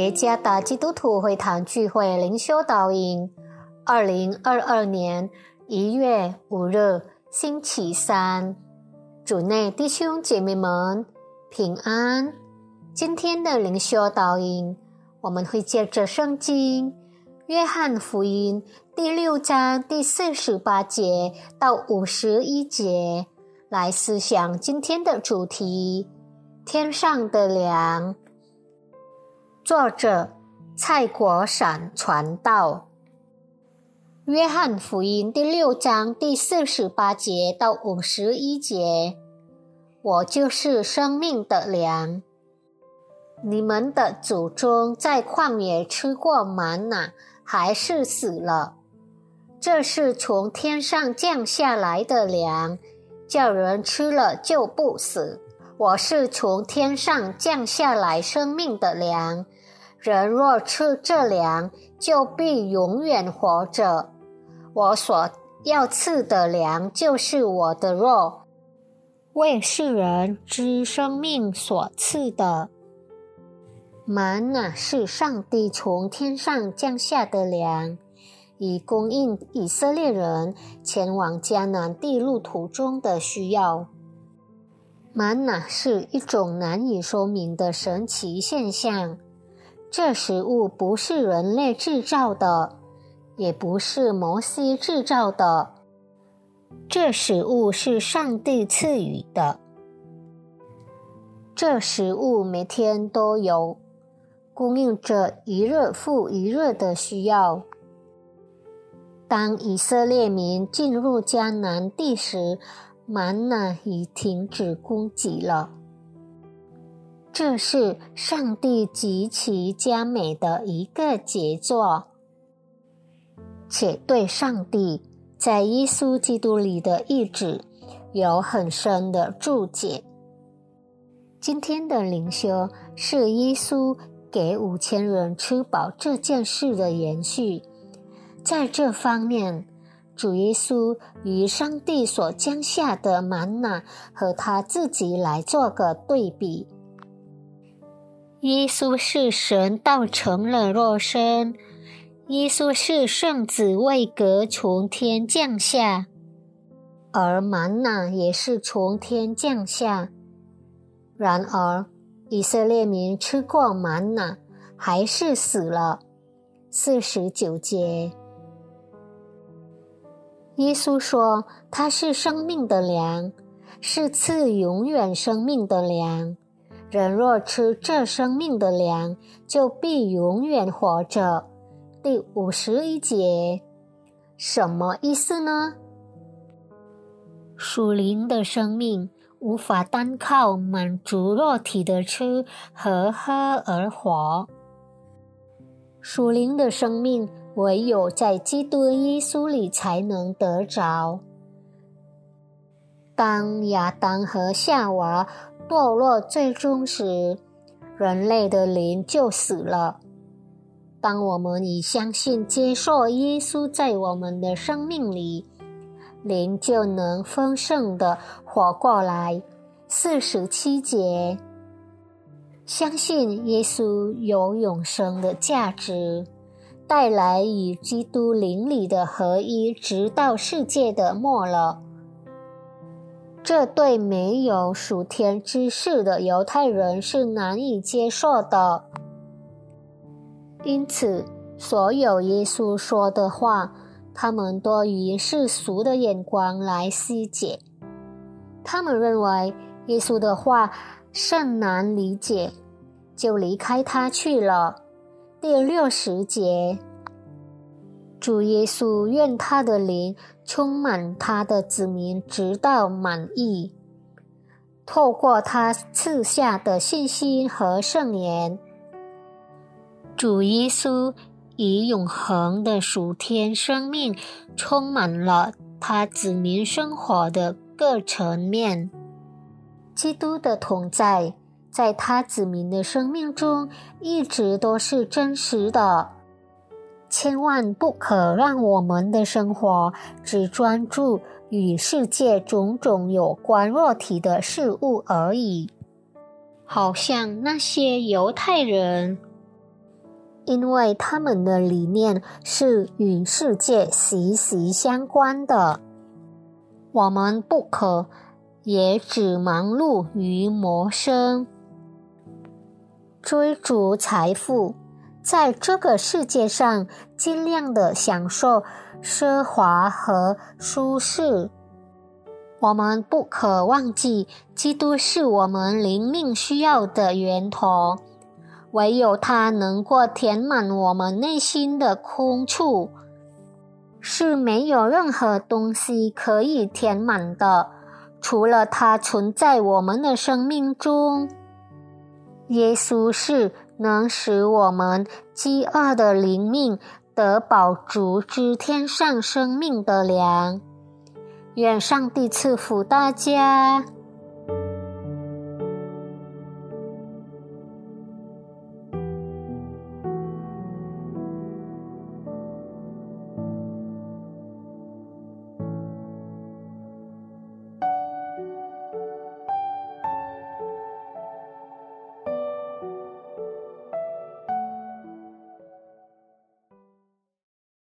耶加达基督徒会堂聚会灵修导引，二零二二年一月五日星期三，主内弟兄姐妹们平安。今天的灵修导引，我们会借着圣经《约翰福音》第六章第四十八节到五十一节来思想今天的主题：天上的粮。作者蔡国闪传道，《约翰福音》第六章第四十八节到五十一节：“我就是生命的粮。你们的祖宗在旷野吃过玛瑙，还是死了。这是从天上降下来的粮，叫人吃了就不死。我是从天上降下来生命的粮。”人若吃这粮，就必永远活着。我所要赐的粮，就是我的肉，为世人之生命所赐的。玛瑙是上帝从天上降下的粮，以供应以色列人前往迦南地路途中的需要。玛瑙是一种难以说明的神奇现象。这食物不是人类制造的，也不是摩西制造的。这食物是上帝赐予的。这食物每天都有，供应着一日复一日的需要。当以色列民进入迦南地时，玛瑙已停止供给了。这是上帝极其佳美的一个杰作，且对上帝在耶稣基督里的意志有很深的注解。今天的灵修是耶稣给五千人吃饱这件事的延续。在这方面，主耶稣与上帝所降下的玛瑙和他自己来做个对比。耶稣是神道成了肉身，耶稣是圣子位格从天降下，而玛瑙也是从天降下。然而，以色列民吃过玛瑙，还是死了。四十九节，耶稣说他是生命的粮，是赐永远生命的粮。人若吃这生命的粮，就必永远活着。第五十一节，什么意思呢？属灵的生命无法单靠满足肉体的吃和喝而活，属灵的生命唯有在基督耶稣里才能得着。当亚当和夏娃。堕落最终时，人类的灵就死了。当我们已相信接受耶稣在我们的生命里，灵就能丰盛的活过来。四十七节，相信耶稣有永生的价值，带来与基督灵里的合一，直到世界的末了。这对没有属天知识的犹太人是难以接受的，因此，所有耶稣说的话，他们多以世俗的眼光来理解。他们认为耶稣的话甚难理解，就离开他去了。第六十节。主耶稣愿他的灵充满他的子民，直到满意。透过他赐下的信心和圣言，主耶稣以永恒的属天生命充满了他子民生活的各层面。基督的同在，在他子民的生命中一直都是真实的。千万不可让我们的生活只专注与世界种种有关肉体的事物而已，好像那些犹太人因为他们的理念是与世界息息相关的。我们不可也只忙碌于谋生，追逐财富，在这个世界上尽量的享受奢华和舒适。我们不可忘记，基督是我们灵命需要的源头，唯有他能够填满我们内心的空处。是没有任何东西可以填满的，除了它存在我们的生命中。耶稣是能使我们饥饿的灵命得饱足之天上生命的粮。愿上帝赐福大家。